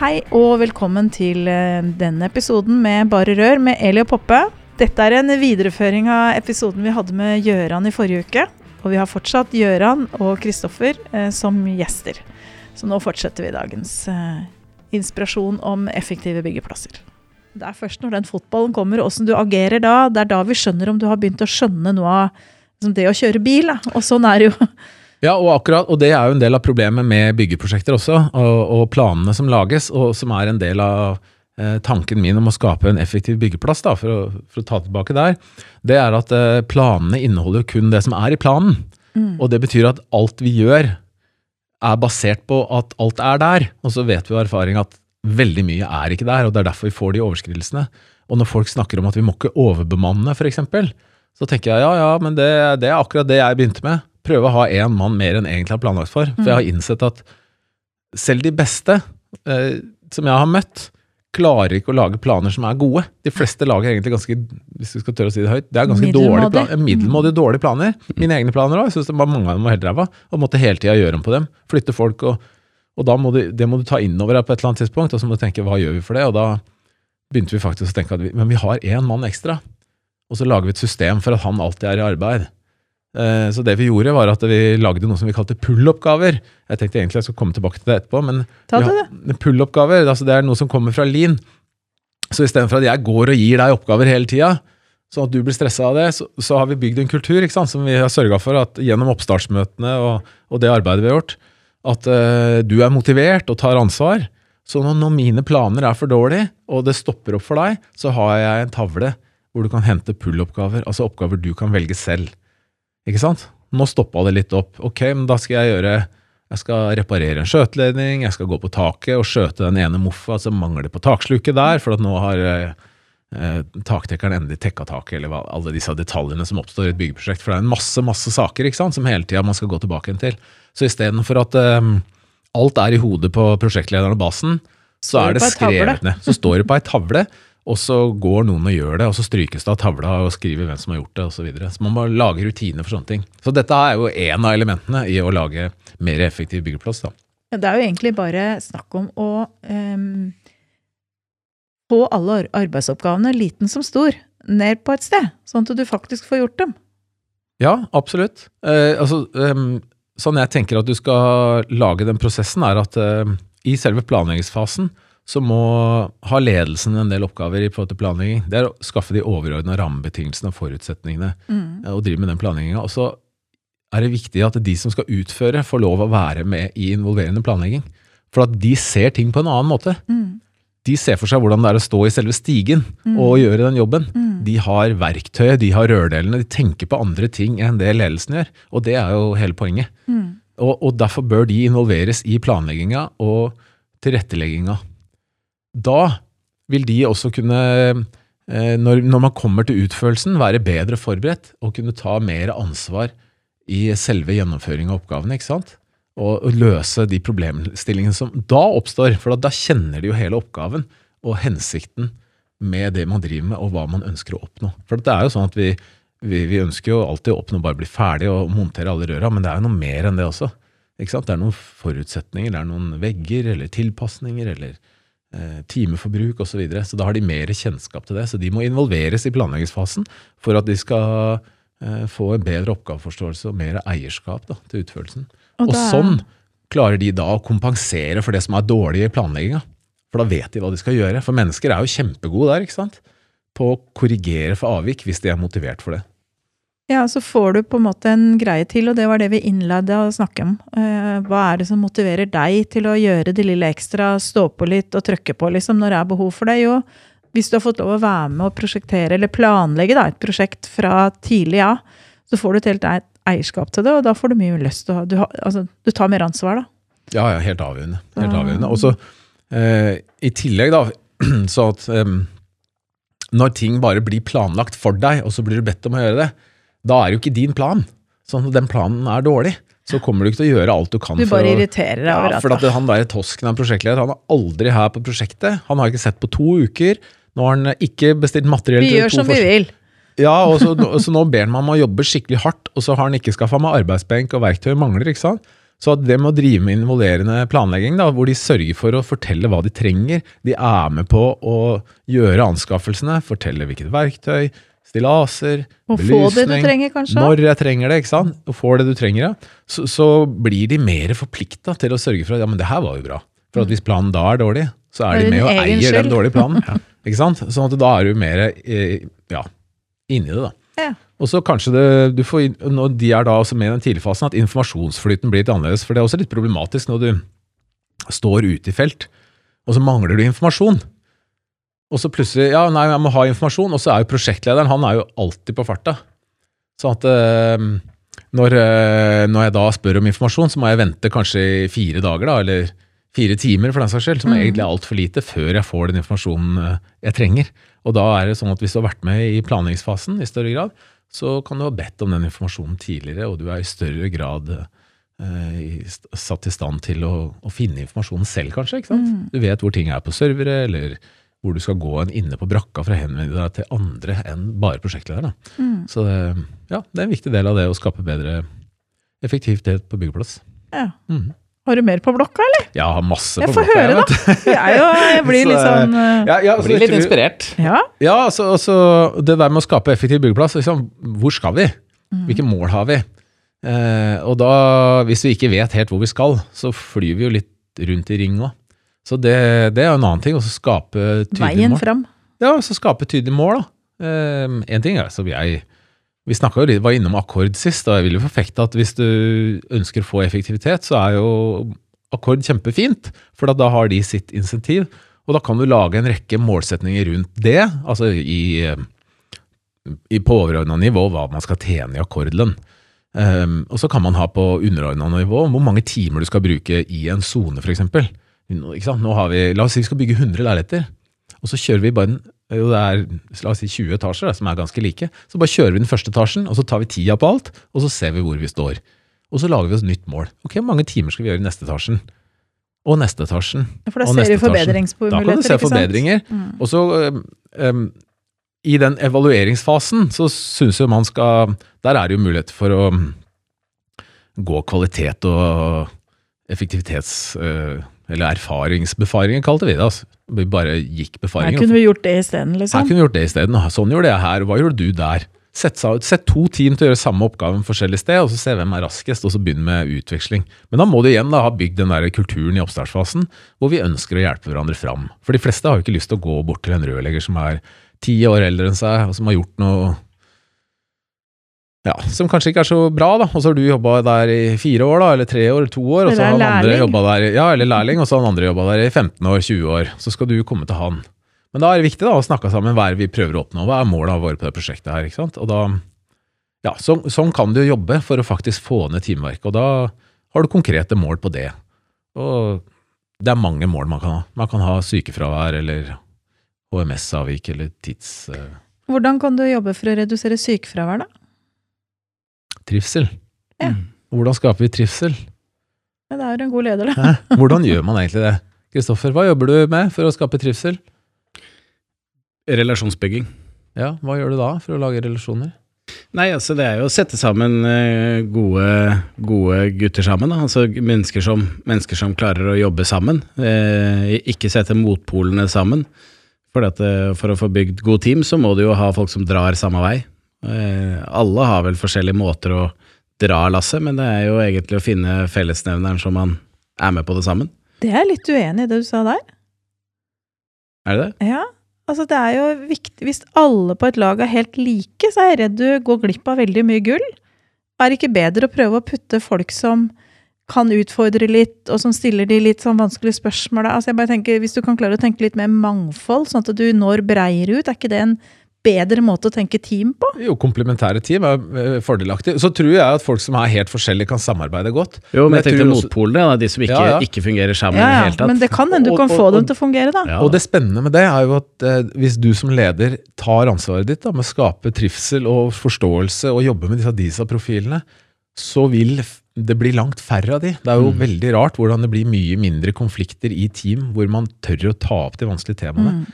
Hei og velkommen til eh, denne episoden med Bare rør med Eli og Poppe. Dette er en videreføring av episoden vi hadde med Gjøran i forrige uke. Og vi har fortsatt Gjøran og Kristoffer eh, som gjester. Så nå fortsetter vi dagens eh, inspirasjon om effektive byggeplasser. Det er først når den fotballen kommer, åssen du agerer da, det er da vi skjønner om du har begynt å skjønne noe av liksom det å kjøre bil. Da. Og sånn er det jo Ja, og, akkurat, og det er jo en del av problemet med byggeprosjekter også, og, og planene som lages, og som er en del av eh, tanken min om å skape en effektiv byggeplass, da, for, å, for å ta tilbake der, det er at eh, planene inneholder kun det som er i planen. Mm. Og det betyr at alt vi gjør, er basert på at alt er der. Og så vet vi av erfaring at veldig mye er ikke der, og det er derfor vi får de overskridelsene. Og når folk snakker om at vi må ikke overbemanne, f.eks., så tenker jeg ja, ja, men det, det er akkurat det jeg begynte med prøve å ha én mann mer enn egentlig har planlagt for. For jeg har innsett at selv de beste eh, som jeg har møtt, klarer ikke å lage planer som er gode. De fleste lager egentlig ganske hvis du skal tørre å si det høyt, det er ganske dårlige planer, middelmådige dårlige planer. Mine egne planer òg. Jeg syns mange av dem var helt ræva. Og måtte hele tida gjøre om på dem. Flytte folk. Og, og da må du, det må du ta inn over deg på et eller annet tidspunkt. Og så må du tenke hva gjør vi for det? Og da begynte vi faktisk å tenke at vi, men vi har én mann ekstra. Og så lager vi et system for at han alltid er i arbeid. Eh, så det vi gjorde, var at vi lagde noe som vi kalte pull-oppgaver. Jeg tenkte egentlig jeg skulle komme tilbake til det etterpå, men pull-oppgaver altså det er noe som kommer fra Lean. Så istedenfor at jeg går og gir deg oppgaver hele tida, sånn at du blir stressa av det, så, så, har vi bygd en kultur sant, som vi har sørga for at gjennom oppstartsmøtene og, og, det arbeidet vi har gjort, at uh, du er motivert og tar ansvar. Så når, når mine planer er for dårlige, og det stopper opp for deg, så har jeg en tavle hvor du kan hente pull-oppgaver, altså oppgaver du kan velge selv. Ikke sant? Nå stoppa det litt opp. Ok, men da skal jeg gjøre jeg skal reparere en skjøteledning, jeg skal gå på taket og skjøte den ene moffa som mangler på taksluket der, for at nå har eh, taktekkeren endelig tekka taket, eller alle disse detaljene som oppstår i et byggeprosjekt. For det er en masse masse saker ikke sant, som hele tida man skal gå tilbake til. Så istedenfor at eh, alt er i hodet på prosjektlederen og basen, så er det skrevet ned. Så står det på ei tavle. Og så går noen og gjør det, og så strykes det av tavla og skriver hvem som har gjort det osv. Så, videre. så man må lage rutiner for sånne ting. Så dette er jo én av elementene i å lage mer effektiv byggeplass. da. Det er jo egentlig bare snakk om å um, få alle arbeidsoppgavene, liten som stor, ned på et sted. Sånn at du faktisk får gjort dem. Ja, absolutt. Eh, altså, um, sånn jeg tenker at du skal lage den prosessen, er at uh, i selve planleggingsfasen så må ha ledelsen en del oppgaver i forhold til planlegging. Det er å skaffe de overordna rammebetingelsene og forutsetningene mm. Eh, og drive med den planlegginga. Og så er det viktig at de som skal utføre, får lov å være med i involverende planlegging. For at de ser ting på en annen måte. Mm. De ser for seg hvordan det er å stå i selve stigen mm. og gjøre den jobben. Mm. De har verktøyet, de har rørdelene, de tenker på andre ting enn det ledelsen gjør. Og det er jo hele poenget. Mm. Og, og derfor bør de involveres i planlegginga og tilrettelegginga da vil de også kunne, eh, når, man kommer til utførelsen, være bedre forberedt og kunne ta mer ansvar i selve gjennomføringen av oppgavene. ikke sant? Og, løse de problemstillingene som da oppstår. For da, da kjenner de jo hele oppgaven og hensikten med det man driver med, og hva man ønsker å oppnå. For det er jo sånn at vi, vi, vi ønsker jo alltid å oppnå bare bli ferdig og montere alle røra, men det er jo noe mer enn det også. Ikke sant? Det er noen forutsetninger, det er noen vegger eller tilpasninger eller timeforbruk osv. Så, videre. så da har de mer kjennskap til det. Så de må involveres i planleggingsfasen for at de skal eh, få en bedre oppgaveforståelse og mer eierskap da, til utførelsen. Og, og sånn klarer de da å kompensere for det som er dårlig i planlegginga. For da vet de hva de skal gjøre. For mennesker er jo kjempegode der ikke sant? på å korrigere for avvik hvis de er motivert for det. Ja, så får du på en måte en greie til, og det var det vi innledet å snakke om. Eh, hva er det som motiverer deg til å gjøre det lille ekstra, stå på litt og trykke på liksom, når det er behov for det? Jo, hvis du har fått lov å være med og prosjektere, eller planlegge da, et prosjekt fra tidlig av, så får du et helt eierskap til det, og da får du mye lyst til å du, har, altså, du tar mer ansvar, da. Ja, ja, helt avgjørende. Helt avgjørende. Og så eh, i tillegg, da, så at eh, når ting bare blir planlagt for deg, og så blir du bedt om å gjøre det, da er jo ikke din plan. Sånn at den planen er dårlig, så kommer du ikke til å gjøre alt du kan Du for bare å irriterer deg over Ja, for at han der tosken er prosjektleder, han er aldri her på prosjektet. Han har ikke sett på to uker. Nå har han ikke bestilt materiell Vi til gjør to som vi vil. Ja, og så, så nå ber han meg om å jobbe skikkelig hardt, og så har han ikke skaffa meg arbeidsbenk, og verktøy mangler, ikke sant. Så det med å drive med involverende planlegging, da, hvor de sørger for å fortelle hva de trenger, de er med på å gjøre anskaffelsene, fortelle hvilket verktøy, stillaser, Og belysning, trenger, når jeg trenger det, ikke sant, og får det du trenger, ja, så, så blir de mer forplikta til å sørge for at ja, men det her var jo bra. For at hvis planen da er dårlig, så er er de med og eier eier den dårlige planen. Ikke sant? Sånn at da er du mer eh, ja, inni det, da. Ja. Og så kanskje det, du får, når de er da også med i den tidligfasen, at informasjonsflyten blir litt annerledes. For det er også litt problematisk når du står ute i felt, og så mangler du informasjon. Og så plutselig Ja, nei, jeg må ha informasjon. Og så er jo prosjektlederen han er jo alltid på farta. Så at eh, når, eh, når jeg da spør om informasjon, så må jeg vente kanskje fire dager, da, eller fire timer for den saks skyld, som Mm. egentlig er altfor lite, før jeg får den informasjonen eh, jeg trenger. Og da er det sånn at hvis du har vært med i planleggingsfasen i større grad, så kan du ha bedt om den informasjonen tidligere, og du er i større grad eh, satt i stand til å, å finne informasjonen selv, kanskje. ikke sant? Mm. Du vet hvor ting er på servere, eller hvor du skal gå en inne på brakka for å henvende deg til andre enn bare prosjektlederen. Mm. Så det, ja, det er en viktig del av det å skape bedre effektivitet på byggeplass. Ja. Mm. Har du mer på blokka, eller? Ja, har masse Jeg på får blokka, høre, da. Jeg, jo, jeg blir litt Så, sånn eh, Ja, ja, så Blir litt inspirert. Ja. Ja, altså, altså det der med å skape effektiv byggeplass, liksom, hvor skal vi? Mm. Hvilke mål har vi? Eh, og da, hvis vi ikke vet helt hvor vi skal, så flyr vi jo litt rundt i ring òg. Så det, det er jo en annen ting, å skape tydelige Veien mål. fram. Ja, så skape tydelige mål, da. Eh, en ting er som jeg Vi jo litt, var innom akkord sist, og jeg vil jo forfekte at hvis du ønsker å få effektivitet, så er jo akkord kjempefint, for da- har de sitt insentiv. Og da kan du lage en rekke målsetninger rundt det, altså i, i på overordna nivå hva man skal tjene i akkordlønn. Um, og så kan man ha på underordna nivå hvor mange timer du skal bruke i en sone, f.eks. Vi, la oss si vi skal bygge 100 leiligheter, og så kjører vi bare den jo, det er la oss si 20 etasjer da, som er ganske like. Så bare kjører vi den første etasjen, og så tar vi tida på alt, og så ser vi hvor vi står. Og så lager vi oss nytt mål. Ok, Hvor mange timer skal vi gjøre i neste etasjen? Og neste etasjen. For da Og ser du ikke forbedringsmuligheter. Da kan du se forbedringer. Mm. Og så øhm, i den evalueringsfasen så syns jeg man skal Der er det jo mulighet for å gå kvalitet og effektivitets... øh, eller erfaringsbefaringer, kalte vi det. altså. Vi bare gikk Her kunne vi gjort det isteden, Her liksom. kunne vi gjort det isteden. Sånn gjorde jeg her. Hva gjorde du der? Sett, sett to team til å gjøre samme oppgaven forskjellig sted, og så se hvem er raskest, og så begynne med utveksling. Men da må du igjen da ha bygd den der kulturen i oppstartsfasen, hvor vi ønsker å hjelpe hverandre fram. For de fleste har jo ikke lyst til å gå bort til en rørlegger som er ti år eldre enn seg, og som har gjort noe ja, som kanskje ikke er så bra, da. Og så har du jobba der i fire år, da, eller tre år, eller to år, og så har han andre jobba der Ja, eller lærling, og så har han andre jobba der i 15 år, 20 år. Så skal du komme til han. Men da er det viktig da, å snakke sammen hva er vi prøver å oppnå. Hva er målene våre på det prosjektet her? ikke sant? Og da, ja, så, Sånn kan du jobbe for å faktisk få ned timeverket. Og da har du konkrete mål på det. Og det er mange mål man kan ha. Man kan ha sykefravær eller HMS-avvik eller tids... eh, Hvordan kan du jobbe for å redusere sykefravær, da? Trivsel. Ja. Hvordan skaper vi trivsel? Ja, det er jo en god leder, da. Hæ? Hvordan gjør man egentlig det? Kristoffer, hva jobber du med for å skape trivsel? Relasjonsbygging. Ja, Hva gjør du da for å lage relasjoner? Nei, altså det er jo å sette sammen eh, gode, gode gutter sammen. Da. Altså mennesker som, mennesker som klarer å jobbe sammen. Eh, ikke sette motpolene sammen. For, at, eh, for å få bygd god team, så må du jo ha folk som drar samme vei. Eh, alle har vel forskjellige måter å dra lasset, men det er jo egentlig å finne fellesnevneren som man er med på det sammen. Det er litt uenig i det du sa der. Er det det? Ja, altså det er jo viktig Hvis alle på et lag er helt like, så er jeg redd du går glipp av veldig mye gull. Er det ikke bedre å prøve å putte folk som kan utfordre litt, og som stiller de litt sånn vanskelige spørsmål? Altså jeg bare tenker, Hvis du kan klare å tenke litt mer mangfold, sånn at du når breiere ut, er ikke det en bedre måte å tenke team på? Jo, komplementære team er eh, fordelaktig. Så tror jeg at folk som er helt forskjellige, kan samarbeide godt. Jo, men jeg tenkte også- motpolene, da, de som ikke, Ja, ja. ikke fungerer sammen Ja, i det hele tatt. men det kan hende du kan og- få og- dem til å fungere, da. Ja. Og det spennende med det er jo at eh, hvis du som leder tar ansvaret ditt da, med å skape trivsel og forståelse og jobbe med disse DISA-profilene, så vil det bli langt færre av de. Det er jo Mm. veldig rart hvordan det blir mye mindre konflikter i team hvor man tør å ta opp de vanskelige temaene. Mm.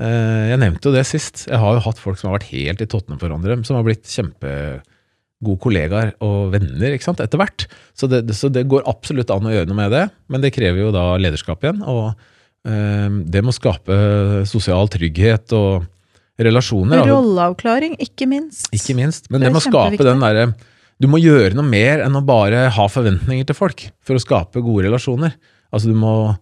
Eh, Jeg nevnte jo det sist. Jeg har jo hatt folk som har vært helt i tottene for hverandre, som har blitt kjempegode kollegaer og venner ikke sant, etter hvert. Så det, så det går absolutt an å gjøre noe med det, men det krever jo da lederskap igjen. Og eh, det må skape sosial trygghet og relasjoner. Rolleavklaring, ikke minst. Ikke minst. Men Det det, må skape den derre Du må gjøre noe mer enn å bare ha forventninger til folk for å skape gode relasjoner. Altså du må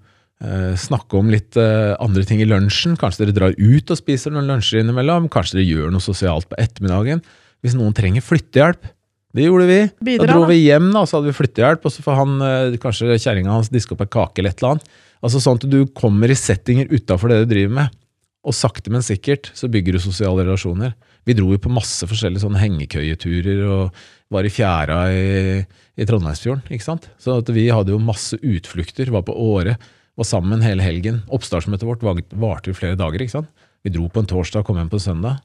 snakke om litt eh, andre ting i lunsjen. Kanskje dere drar ut og spiser noen lunsjer innimellom. Kanskje dere gjør noe sosialt på ettermiddagen. Hvis noen trenger flyttehjelp. Det gjorde vi. Bidra, da dro vi hjem, da, så hadde vi flyttehjelp, og så får han, eh, kanskje kjerringa hans diske opp ei kake eller et eller annet. Altså sånn at du kommer i settinger utafor det du driver med. Og sakte, men sikkert så bygger du sosiale relasjoner. Vi dro jo på masse forskjellige sånne hengekøyeturer og var i fjæra i, i Trondheimsfjorden. ikke sant? Så vi hadde jo masse utflukter, var på Åre, var sammen hele helgen. Oppstartsmøtet vårt varte i flere dager. ikke sant? Vi dro på en torsdag og kom hjem på en søndag.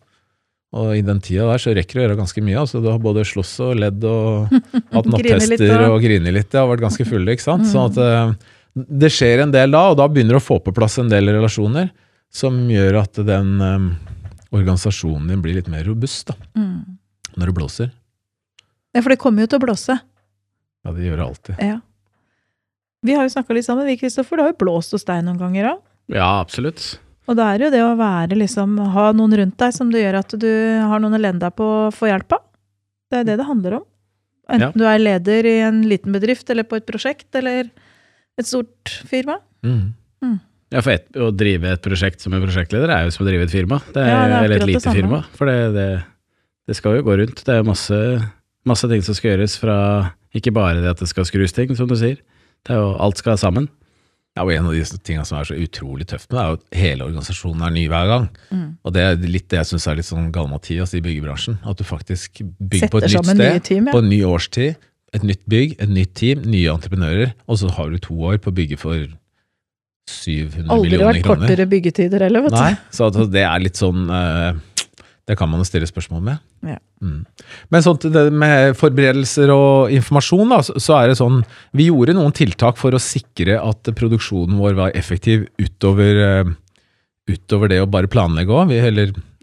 Og i den tida der så rekker du å gjøre ganske mye. altså Du har både slåss og ledd og hatt nattester og- og grine litt. Det har vært ganske fulle, ikke sant. Sånn at eh, det skjer en del da, og da begynner du å få på plass en del relasjoner som gjør at den um, organisasjonen din blir litt mer robust da, Mm. når det blåser. Ja, for det kommer jo til å blåse. Ja, det gjør det alltid. Ja. Vi har jo snakka litt sammen, vi, Kristoffer. Det har jo blåst hos deg noen ganger òg. Ja, absolutt. Og det er jo det å være liksom, ha noen rundt deg som det gjør at du har noen å lene deg på å få hjelp av. Det er det det handler om. Enten Ja. du er leder i en liten bedrift eller på et prosjekt eller et stort firma. Mm. Ja, for et, Å drive et prosjekt som en prosjektleder er jo som å drive et firma. Det er, Ja, det er eller et det lite firma. For det, det, det skal jo gå rundt. Det er masse, masse ting som skal gjøres fra ikke bare det at det skal skrus ting, som du sier. Det er jo, alt skal sammen. Ja, og En av de tingene som er så utrolig tøft med det, er jo at hele organisasjonen er ny hver gang. Mm. Og det er litt det jeg syns er litt sånn galimatias i byggebransjen. At du faktisk bygger på et nytt sted, team, ja. på en ny årstid. Et nytt bygg, et nytt team, nye entreprenører. Og så har du to år på å bygge for 700 Aldri millioner vært kortere byggetider heller, vet du. Nei, så det er litt sånn eh, Det kan man jo stille spørsmål med. Ja. Mm. Men sånt, med forberedelser og informasjon, da, så, så er det sånn Vi gjorde noen tiltak for å sikre at produksjonen vår var effektiv utover, eh, utover det å bare planlegge òg.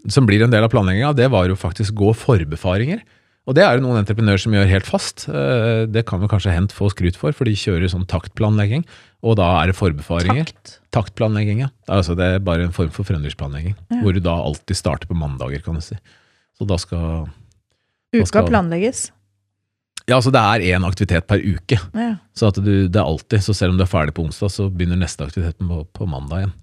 Som blir en del av planlegginga, det var jo faktisk gå forbefaringer. Og det er det noen entreprenører som gjør helt fast. Eh, Det kan vi kanskje Hent få skryt for, for de kjører sånn taktplanlegging. Og da er det forbefaringer. Takt. Taktplanlegging, ja. Altså det er bare en form for fremdriftsplanlegging. Ja. Hvor du da alltid starter på mandager, kan du si. Så da skal Uka skal- planlegges. Ja, altså det er én aktivitet per uke. Ja. Så at du, det er alltid, så selv om du er ferdig på onsdag, så begynner neste aktivitet på, på mandag igjen.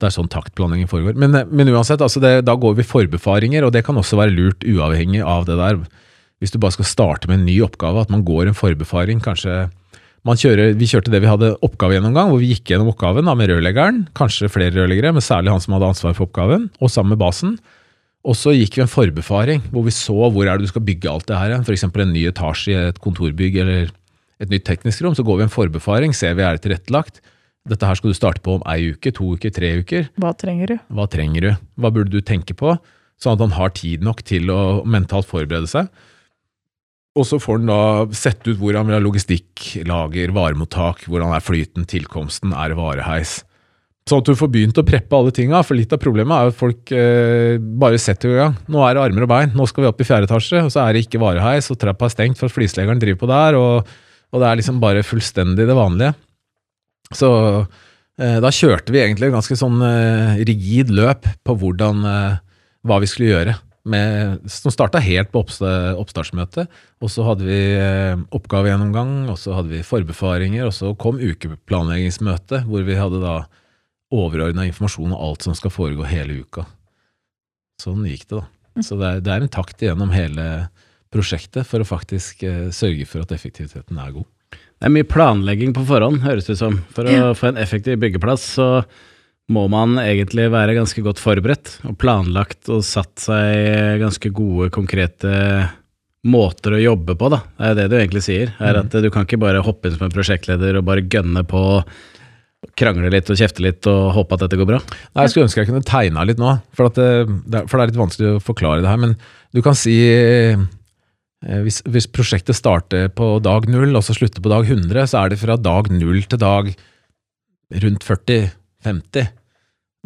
Det er sånn taktplanlegging foregår. Men, men uansett, altså det, da går vi forbefaringer, og det kan også være lurt uavhengig av det der. Hvis du bare skal starte med en ny oppgave, at man går en forbefaring, kanskje man kjører, Vi kjørte det vi hadde oppgavegjennomgang, hvor vi gikk gjennom oppgaven da, med rørleggeren, kanskje flere rørleggere, men særlig han som hadde ansvar for oppgaven, og sammen med basen. Og så gikk vi en forbefaring, hvor vi så hvor er det du skal bygge alt det her. F.eks. en ny etasje i et kontorbygg eller et nytt teknisk rom. Så går vi en forbefaring, ser vi er det tilrettelagt. Dette her skal du starte på om ei uke, to uker, tre uker. Hva trenger du? Hva trenger du? Hva burde du tenke på? Sånn at han har tid nok til å mentalt forberede seg. Og så får han da sett ut hvor han vil ha logistikk, lager, varemottak, hvordan er flyten, tilkomsten, er det vareheis. Sånn at du får begynt å preppe alle tinga, for litt av problemet er jo at folk eh, bare setter i gang. Nå er det armer og bein, nå skal vi opp i fjerde etasje, og så er det ikke vareheis, og trappa er stengt for at flisleggeren driver på der, og, og det er liksom bare fullstendig det vanlige. Så eh, da kjørte vi egentlig et ganske sånn eh, rigid løp på hvordan, eh, hva vi skulle gjøre. Med, som starta helt på oppsta- oppstartsmøtet, og så hadde vi eh, oppgavegjennomgang, og så hadde vi forbefaringer, og så kom ukeplanleggingsmøte, hvor vi hadde da overordna informasjon om alt som skal foregå hele uka. Sånn gikk det, da. Så det er, det er en takt igjennom hele prosjektet for å faktisk eh, sørge for at effektiviteten er god. Det er mye planlegging på forhånd, høres det ut som. For å få en effektiv byggeplass, så må man egentlig være ganske godt forberedt og planlagt og satt seg ganske gode, konkrete måter å jobbe på, da. Det er det du egentlig sier. er at Du kan ikke bare hoppe inn som en prosjektleder og bare gønne på, krangle litt og kjefte litt og håpe at dette går bra. Nei, Jeg skulle ønske jeg kunne tegna litt nå, for, at det, for det er litt vanskelig å forklare det her. Men du kan si eh, hvis, hvis prosjektet starter på dag null og så slutter på dag 100, så er det fra dag null til dag rundt 40-50.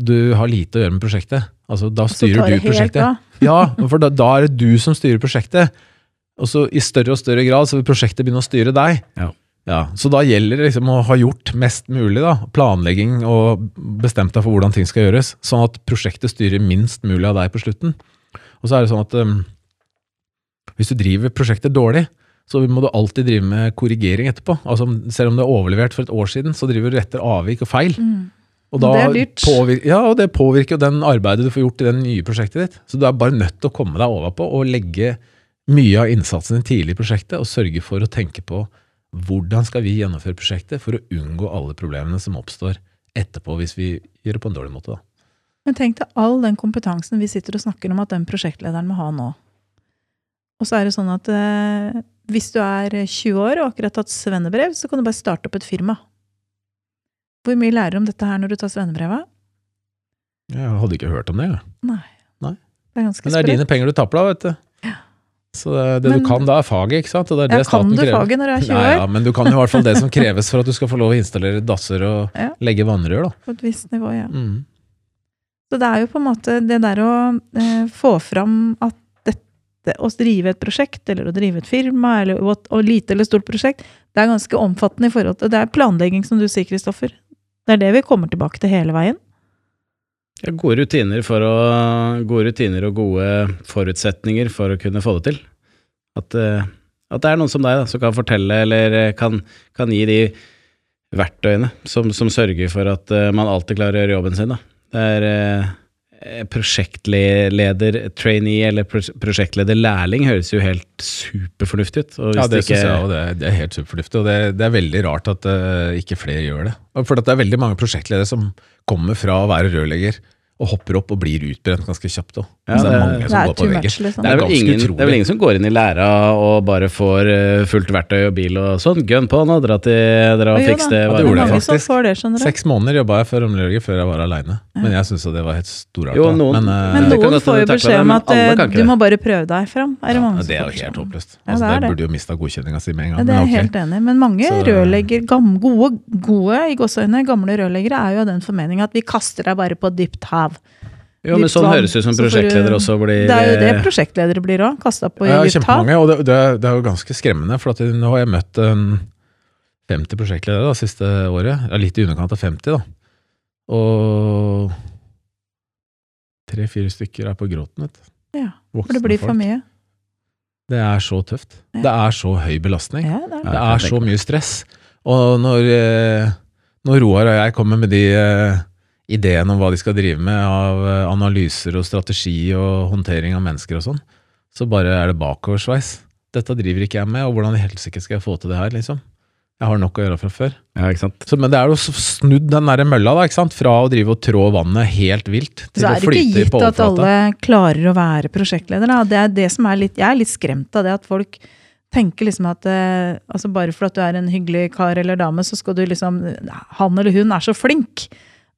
Du har lite å gjøre med prosjektet. Altså, da styrer du helt prosjektet. Ja, for da, da er det du som styrer prosjektet. Og så i større og større grad så vil prosjektet begynne å styre deg. Ja. Ja, så da gjelder det liksom å ha gjort mest mulig, da. Planlegging og bestemt deg for hvordan ting skal gjøres. Sånn at prosjektet styrer minst mulig av deg på slutten. Og så er det sånn at um, hvis du driver prosjektet dårlig, så må du alltid drive med korrigering etterpå. Altså Selv om det er overlevert for et år siden, så driver du etter avvik og feil. Mm. Og det er dyrt. Påvirker, ja, og det påvirker jo den arbeidet du får gjort i det nye prosjektet ditt. Så du er bare nødt til å komme deg overpå og legge mye av innsatsen din tidlig i prosjektet, og sørge for å tenke på hvordan skal vi gjennomføre prosjektet for å unngå alle problemene som oppstår etterpå hvis vi gjør det på en dårlig måte. Da. Men tenk deg all den kompetansen vi sitter og snakker om at den prosjektlederen må ha nå. Og så er det sånn at eh, hvis du er 20 år og akkurat tatt svennebrev, så kan du bare starte opp et firma. Hvor mye lærer du om dette her når du tar svennebrevet? Jeg hadde ikke hørt om det. jeg. Nei. Nei. Det er ganske Men det er sprøtt. dine penger du tapper da, vet du. Så det, det Men- du kan da, er faget, ikke sant? Og det er det Jeg kan du krever. faget når du er 20 år? Nei, ja, men du kan jo i hvert fall det som kreves for at du skal få lov å installere dasser og Ja. legge vannrør. da. På et visst nivå, ja. Mm. Så det er jo på en måte det der å eh, få fram at dette, å drive et prosjekt, eller å drive et firma, eller å lite eller stort prosjekt, det er ganske omfattende i forhold til Det er planlegging, som du sier, Kristoffer. Det er det vi kommer tilbake til hele veien. Ja, gode rutiner å Gode rutiner og gode forutsetninger for å kunne få det til. At, eh, at det er noen som deg da, som kan fortelle, eller eh, kan, kan gi de verktøyene som, som sørger for at eh, man alltid klarer å gjøre jobben sin. Da. Det er eh, prosjektleder, trainee eller prosjektleder lærling høres jo helt superfornuftig ut. Ja, det det ikke, jeg også. Det, det er helt superfornuftig. Og det, det er veldig rart at uh, ikke flere gjør det. For det er veldig mange prosjektledere som kommer fra å være rørlegger og hopper opp og blir utbrent ganske kjapt. Ja, det er det- Det er går på much, liksom. det, er vel ingen, det er vel ingen som går inn i læra og bare får eh, fullt verktøy og bil og sånn. Gun på nå, dra, til, dra og fiks det. Ja, det faktisk. får det, du. Seks måneder jobba jeg for omlegget før jeg var aleine. Men jeg syns det var helt storarta. Men, uh, Men noen får jo beskjed om at eh, du må bare prøve deg fram. Er det ja, mange det er jo helt håpløst. Ja, Altså, det er der det. burde jo mista godkjenninga si med en Ja, gang. det er men jeg helt enig. Men mange rørlegger, gode, gode i gåseøyne, gamle rørleggere er jo av den formening at vi kaster deg bare på dypt hav. Jo, men sånn høres høres ut som prosjektleder også blir Det er jo det eh, prosjektledere blir òg. Kasta på i Ja, dypt hav. og det, det, det er jo ganske skremmende. For nå har jeg møtt en 50 prosjektledere da, siste året. Ja, litt i underkant av 50, da. Og tre-fire stykker er på gråten, vet du. Ja, For det blir for mye. Det er så tøft. Ja. Det er så høy belastning. Ja, det er det. Det er så mye stress. Og når, eh, når Roar og jeg kommer med de ideene om hva de skal drive med av eh, analyser og strategi og håndtering av mennesker og sånn, så bare er det bakoversveis. Dette driver ikke jeg med, og hvordan i helsike skal jeg få til det her, liksom? Jeg har nok å gjøre fra før. Ja, ikke sant. Så, men det er jo snudd den der mølla, da, ikke sant? Fra å drive og trå vannet helt vilt, til å flyte på overflata. Så er det ikke gitt at alle klarer å være prosjektleder. Da. Det er det som er litt, jeg er litt skremt av det at folk tenker liksom at eh, altså bare for at du er en hyggelig kar eller dame, så skal du liksom Han eller hun er så flink.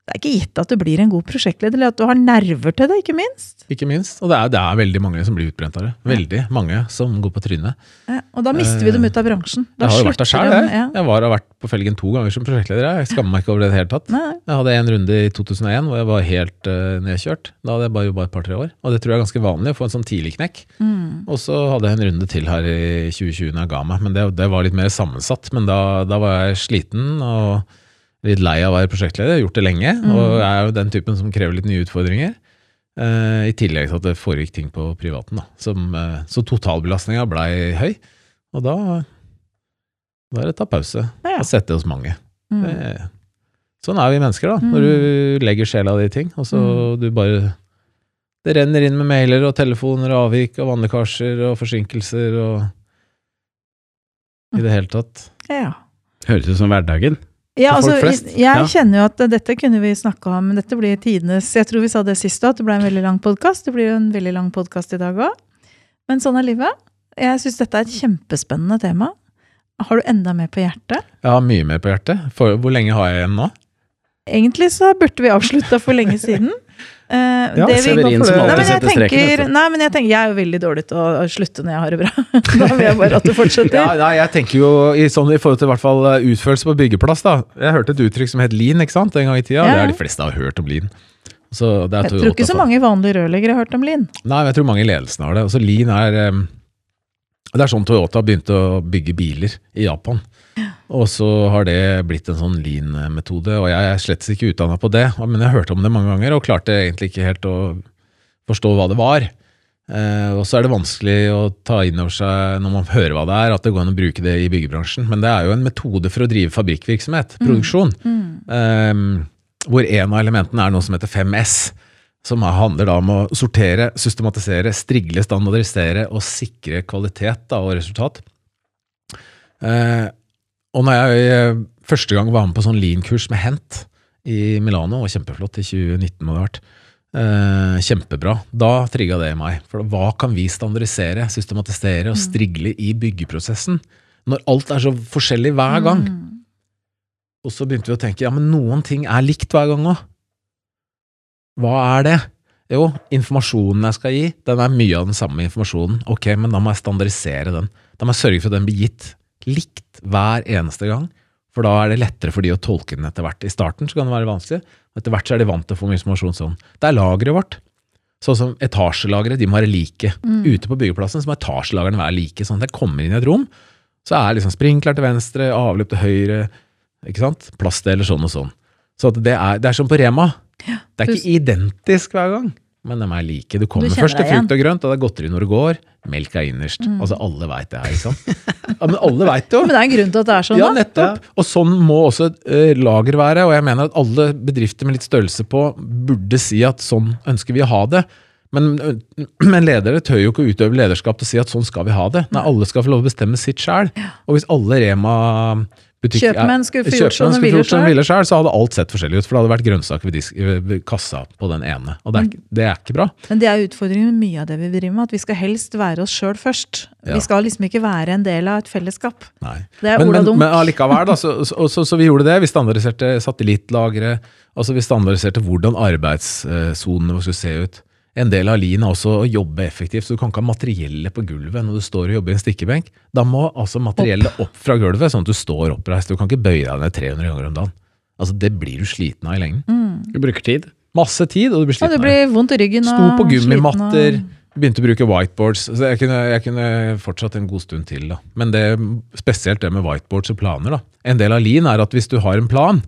Det er ikke gitt at du blir en god prosjektleder, eller at du har nerver til det, ikke minst. Ikke minst. Og det er, det er veldig mange som blir utbrent av det. Veldig mange som går på trynet. Ja, og da mister vi dem ut av bransjen. Da Jeg har jo vært der sjøl, jeg. Ja. Jeg var, har vært på felgen to ganger som prosjektleder. jeg. Jeg skammer meg ikke over det i det hele tatt. Nei, Jeg hadde en runde i 2001 hvor jeg var helt uh, nedkjørt. Da hadde jeg bare jobba et par-tre år. Og det tror jeg er ganske vanlig å få en sånn tidlig knekk. mm. Og så hadde jeg en runde til her i 2020 når jeg ga meg, men det, det var litt mer sammensatt. Men da, da var jeg sliten og litt lei av å være prosjektleder. Jeg har gjort det lenge, og jeg er jo den typen som krever litt nye utfordringer. Uh, I tillegg til at det foregikk ting på privaten. Da. Som, uh, så totalbelastninga blei høy. Og da, da er det ta pause Ja. og sette hos mange. Mm. Det, sånn er vi mennesker, da. Når du legger sjela di i ting, og så Mm. du bare Det renner inn med mailer og telefoner og avvik og vannlekkasjer og forsinkelser og I det hele tatt. Ja. Høres ut som hverdagen. Ja, altså, jeg Ja. kjenner jo at dette kunne vi snakka om, men dette blir tidenes Jeg tror vi sa det sist òg, at det ble en veldig lang podkast. Det blir jo en veldig lang podkast i dag òg. Men sånn er livet. Jeg syns dette er et kjempespennende tema. Har du enda mer på hjertet? Har mye mer på hjertet. For, hvor lenge har jeg igjen nå? Egentlig så burde vi avslutta for lenge siden. Eh, Ja, det vi- Severin som alltid setter streken. nei, men jeg tenker, jeg er jo veldig dårlig til å slutte når jeg har det bra. Da vil jeg bare at det fortsetter. Ja, nei, jeg tenker jo i, sånn, i forhold til i hvert fall eh, utførelse på byggeplass. da. Jeg hørte et uttrykk som het lean ikke sant, en gang i tida. Ja. Det er de fleste har hørt om lean. Så det er Jeg tror ikke så mange vanlige rørleggere har hørt om lean. Nei, men jeg tror mange i ledelsen har det. Altså, lean er um, Det er sånn Toyota begynte å bygge biler i Japan. Og så har det blitt en sånn lean-metode, og jeg er slett ikke utdanna på det. Men jeg hørte om det mange ganger, og klarte egentlig ikke helt å forstå hva det var. Eh, og så er det vanskelig å ta inn over seg når man hører hva det er, at det går an å bruke det i byggebransjen. Men det er jo en metode for å drive fabrikkvirksomhet, produksjon. Eh, hvor en av elementene er noe som heter 5S. Som er- handler da om å sortere, systematisere, strigle, standardisere og sikre kvalitet da, og resultat. Eh, og når jeg eh, første gang var med på sånn lean-kurs med Hent i Milano, og kjempeflott i 2019 må det ha vært, eh, kjempebra, da trigga det i meg. For hva kan vi standardisere, systematisere og strigle i byggeprosessen? Når alt er så forskjellig hver gang. Og så begynte vi å tenke ja, men noen ting er likt hver gang òg. Hva er det? Jo, informasjonen jeg skal gi, den er mye av den samme informasjonen. Ok, men da må jeg standardisere den. Da må jeg sørge for at den blir gitt likt hver eneste gang. For da er det lettere for de å tolke den etter hvert. I starten så kan det være vanskelig. Etter hvert så er de vant til å få informasjon sånn. Det er lageret vårt. Sånn som etasjelagre, de må være like. Ute på byggeplassen så må etasjelagrene være like. Sånn at jeg kommer inn i et rom, så er liksom sprinkler til venstre, avløp til høyre, ikke sant? Plastdeler sånn og sånn. Så at det, er, det er som på Rema. Det er ikke identisk hver gang, men de er like. Du kommer du først til frukt og grønt, og det er godteri når du går. Melk er innerst. Mm. Altså, alle veit det her, ikke sant? Ja, men alle veit det jo. Men det er en grunn til at det er sånn, da. Ja, nettopp. Og sånn må også eh, lager være. Og jeg mener at alle bedrifter med litt størrelse på burde si at sånn ønsker vi å ha det. Men, øh, men ledere tør jo ikke å utøve lederskap til å si at sånn skal vi ha det. Nei, alle skal få lov å bestemme sitt sjæl. Og hvis alle Rema butikk, Kjøpmenn skulle få gjort som de ville gjort som selv. ville sjøl, så hadde alt sett forskjellig ut. For det hadde vært grønnsaker ved, disk, ved kassa på den ene. Og det er, ikke- det er ikke bra. Men det er utfordringen med mye av det vi driver med, at vi skal helst være oss sjøl først. Ja. Vi skal liksom ikke være en del av et fellesskap. Nei. Det er men, Ola men, Dunk. men allikevel, da, så, så, så, så vi gjorde det. Vi standardiserte satellittlagre. Altså vi standardiserte hvordan arbeidssonene skulle se ut. En del av lean er også å jobbe effektivt, så du kan ikke ha materiellet på gulvet når du står og jobber i en stikkebenk. Da må altså materiellet opp fra gulvet, sånn at du står oppreist. Du kan ikke bøye deg ned 300 ganger om dagen. Altså Det blir du sliten av i lengden. Du bruker tid. Masse tid, og du blir sliten det ja, det. blir vondt i ryggen. Sto på gummimatter, og- begynte å bruke whiteboards. Så jeg kunne, jeg kunne fortsatt en god stund til. da. Men det, spesielt det med whiteboards og planer. da. En del av lean er at hvis du har en plan,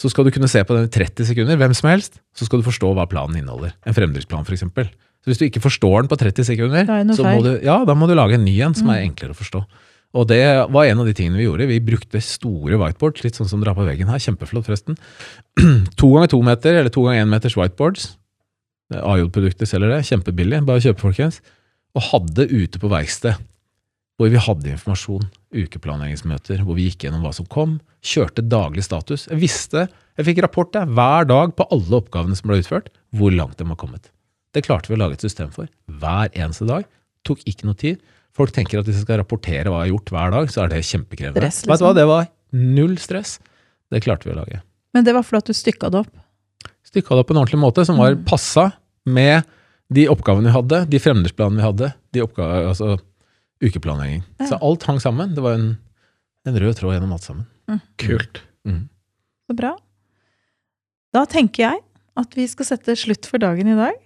så skal du kunne se på den i 30 sekunder, hvem som helst, så skal du forstå hva planen inneholder. En fremdriftsplan, f.eks. Så hvis du ikke forstår den på 30 sekunder, er så må du, ja, da må du lage en ny en som Mm. er enklere å forstå. Og det var en av de tingene vi gjorde. Vi brukte store whiteboards, litt sånn som dere har på veggen her. Kjempeflott, forresten. to ganger to meter, eller to ganger én meters whiteboards. AJ-produkter selger det, kjempebillig, bare kjøp folkens. Og hadde ute på verksted, hvor vi hadde informasjon, ukeplanleggingsmøter, hvor vi gikk gjennom hva som kom, kjørte daglig status. Jeg visste, jeg fikk rapport der, hver dag på alle oppgavene som ble utført, hvor langt de var kommet. Det klarte vi å lage et system for. Hver eneste dag. Tok ikke noe tid. Folk tenker at hvis jeg skal rapportere hva jeg har gjort hver dag, så er det kjempekrevende. Stress, Vet du hva, liksom. det var null stress. Det klarte vi å lage Men det var fordi du stykka det opp. stykka det opp på en ordentlig måte, som var passa med de oppgavene vi hadde, de fremdriftsplanene vi hadde, de oppgave, altså ukeplanlegging. Ja. Så alt hang sammen. Det var en, en rød tråd gjennom alt sammen. Kult. Mm. Så bra. Da tenker jeg at vi skal sette slutt for dagen i dag.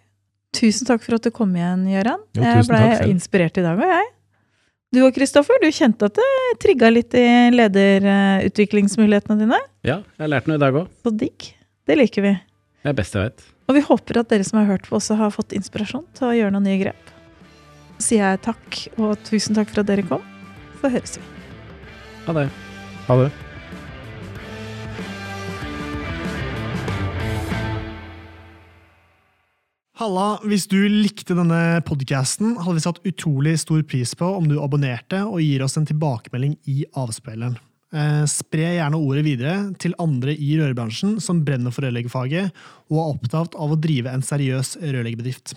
Tusen takk for at du kom igjen, Gøran. Jeg ble takk inspirert i dag, og jeg. Du og Kristoffer, du kjente at det trigga litt i lederutviklingsmulighetene dine? Ja, jeg har lært noe i dag òg. Så digg. Det liker vi. Det er best jeg vet. Og vi håper at dere som har hørt på, også har fått inspirasjon til å gjøre noen nye grep. Sier jeg takk, og tusen takk for at dere kom. Så høres vi. Ha det. Ha det. Halla, hvis du likte denne podcasten, hadde vi satt utrolig stor pris på om du abonnerte og gir oss en tilbakemelding i avspilleren. Eh, spre gjerne ordet videre til andre i rørbransjen som brenner for rørleggerfaget og er opptatt av å drive en seriøs rørleggerbedrift.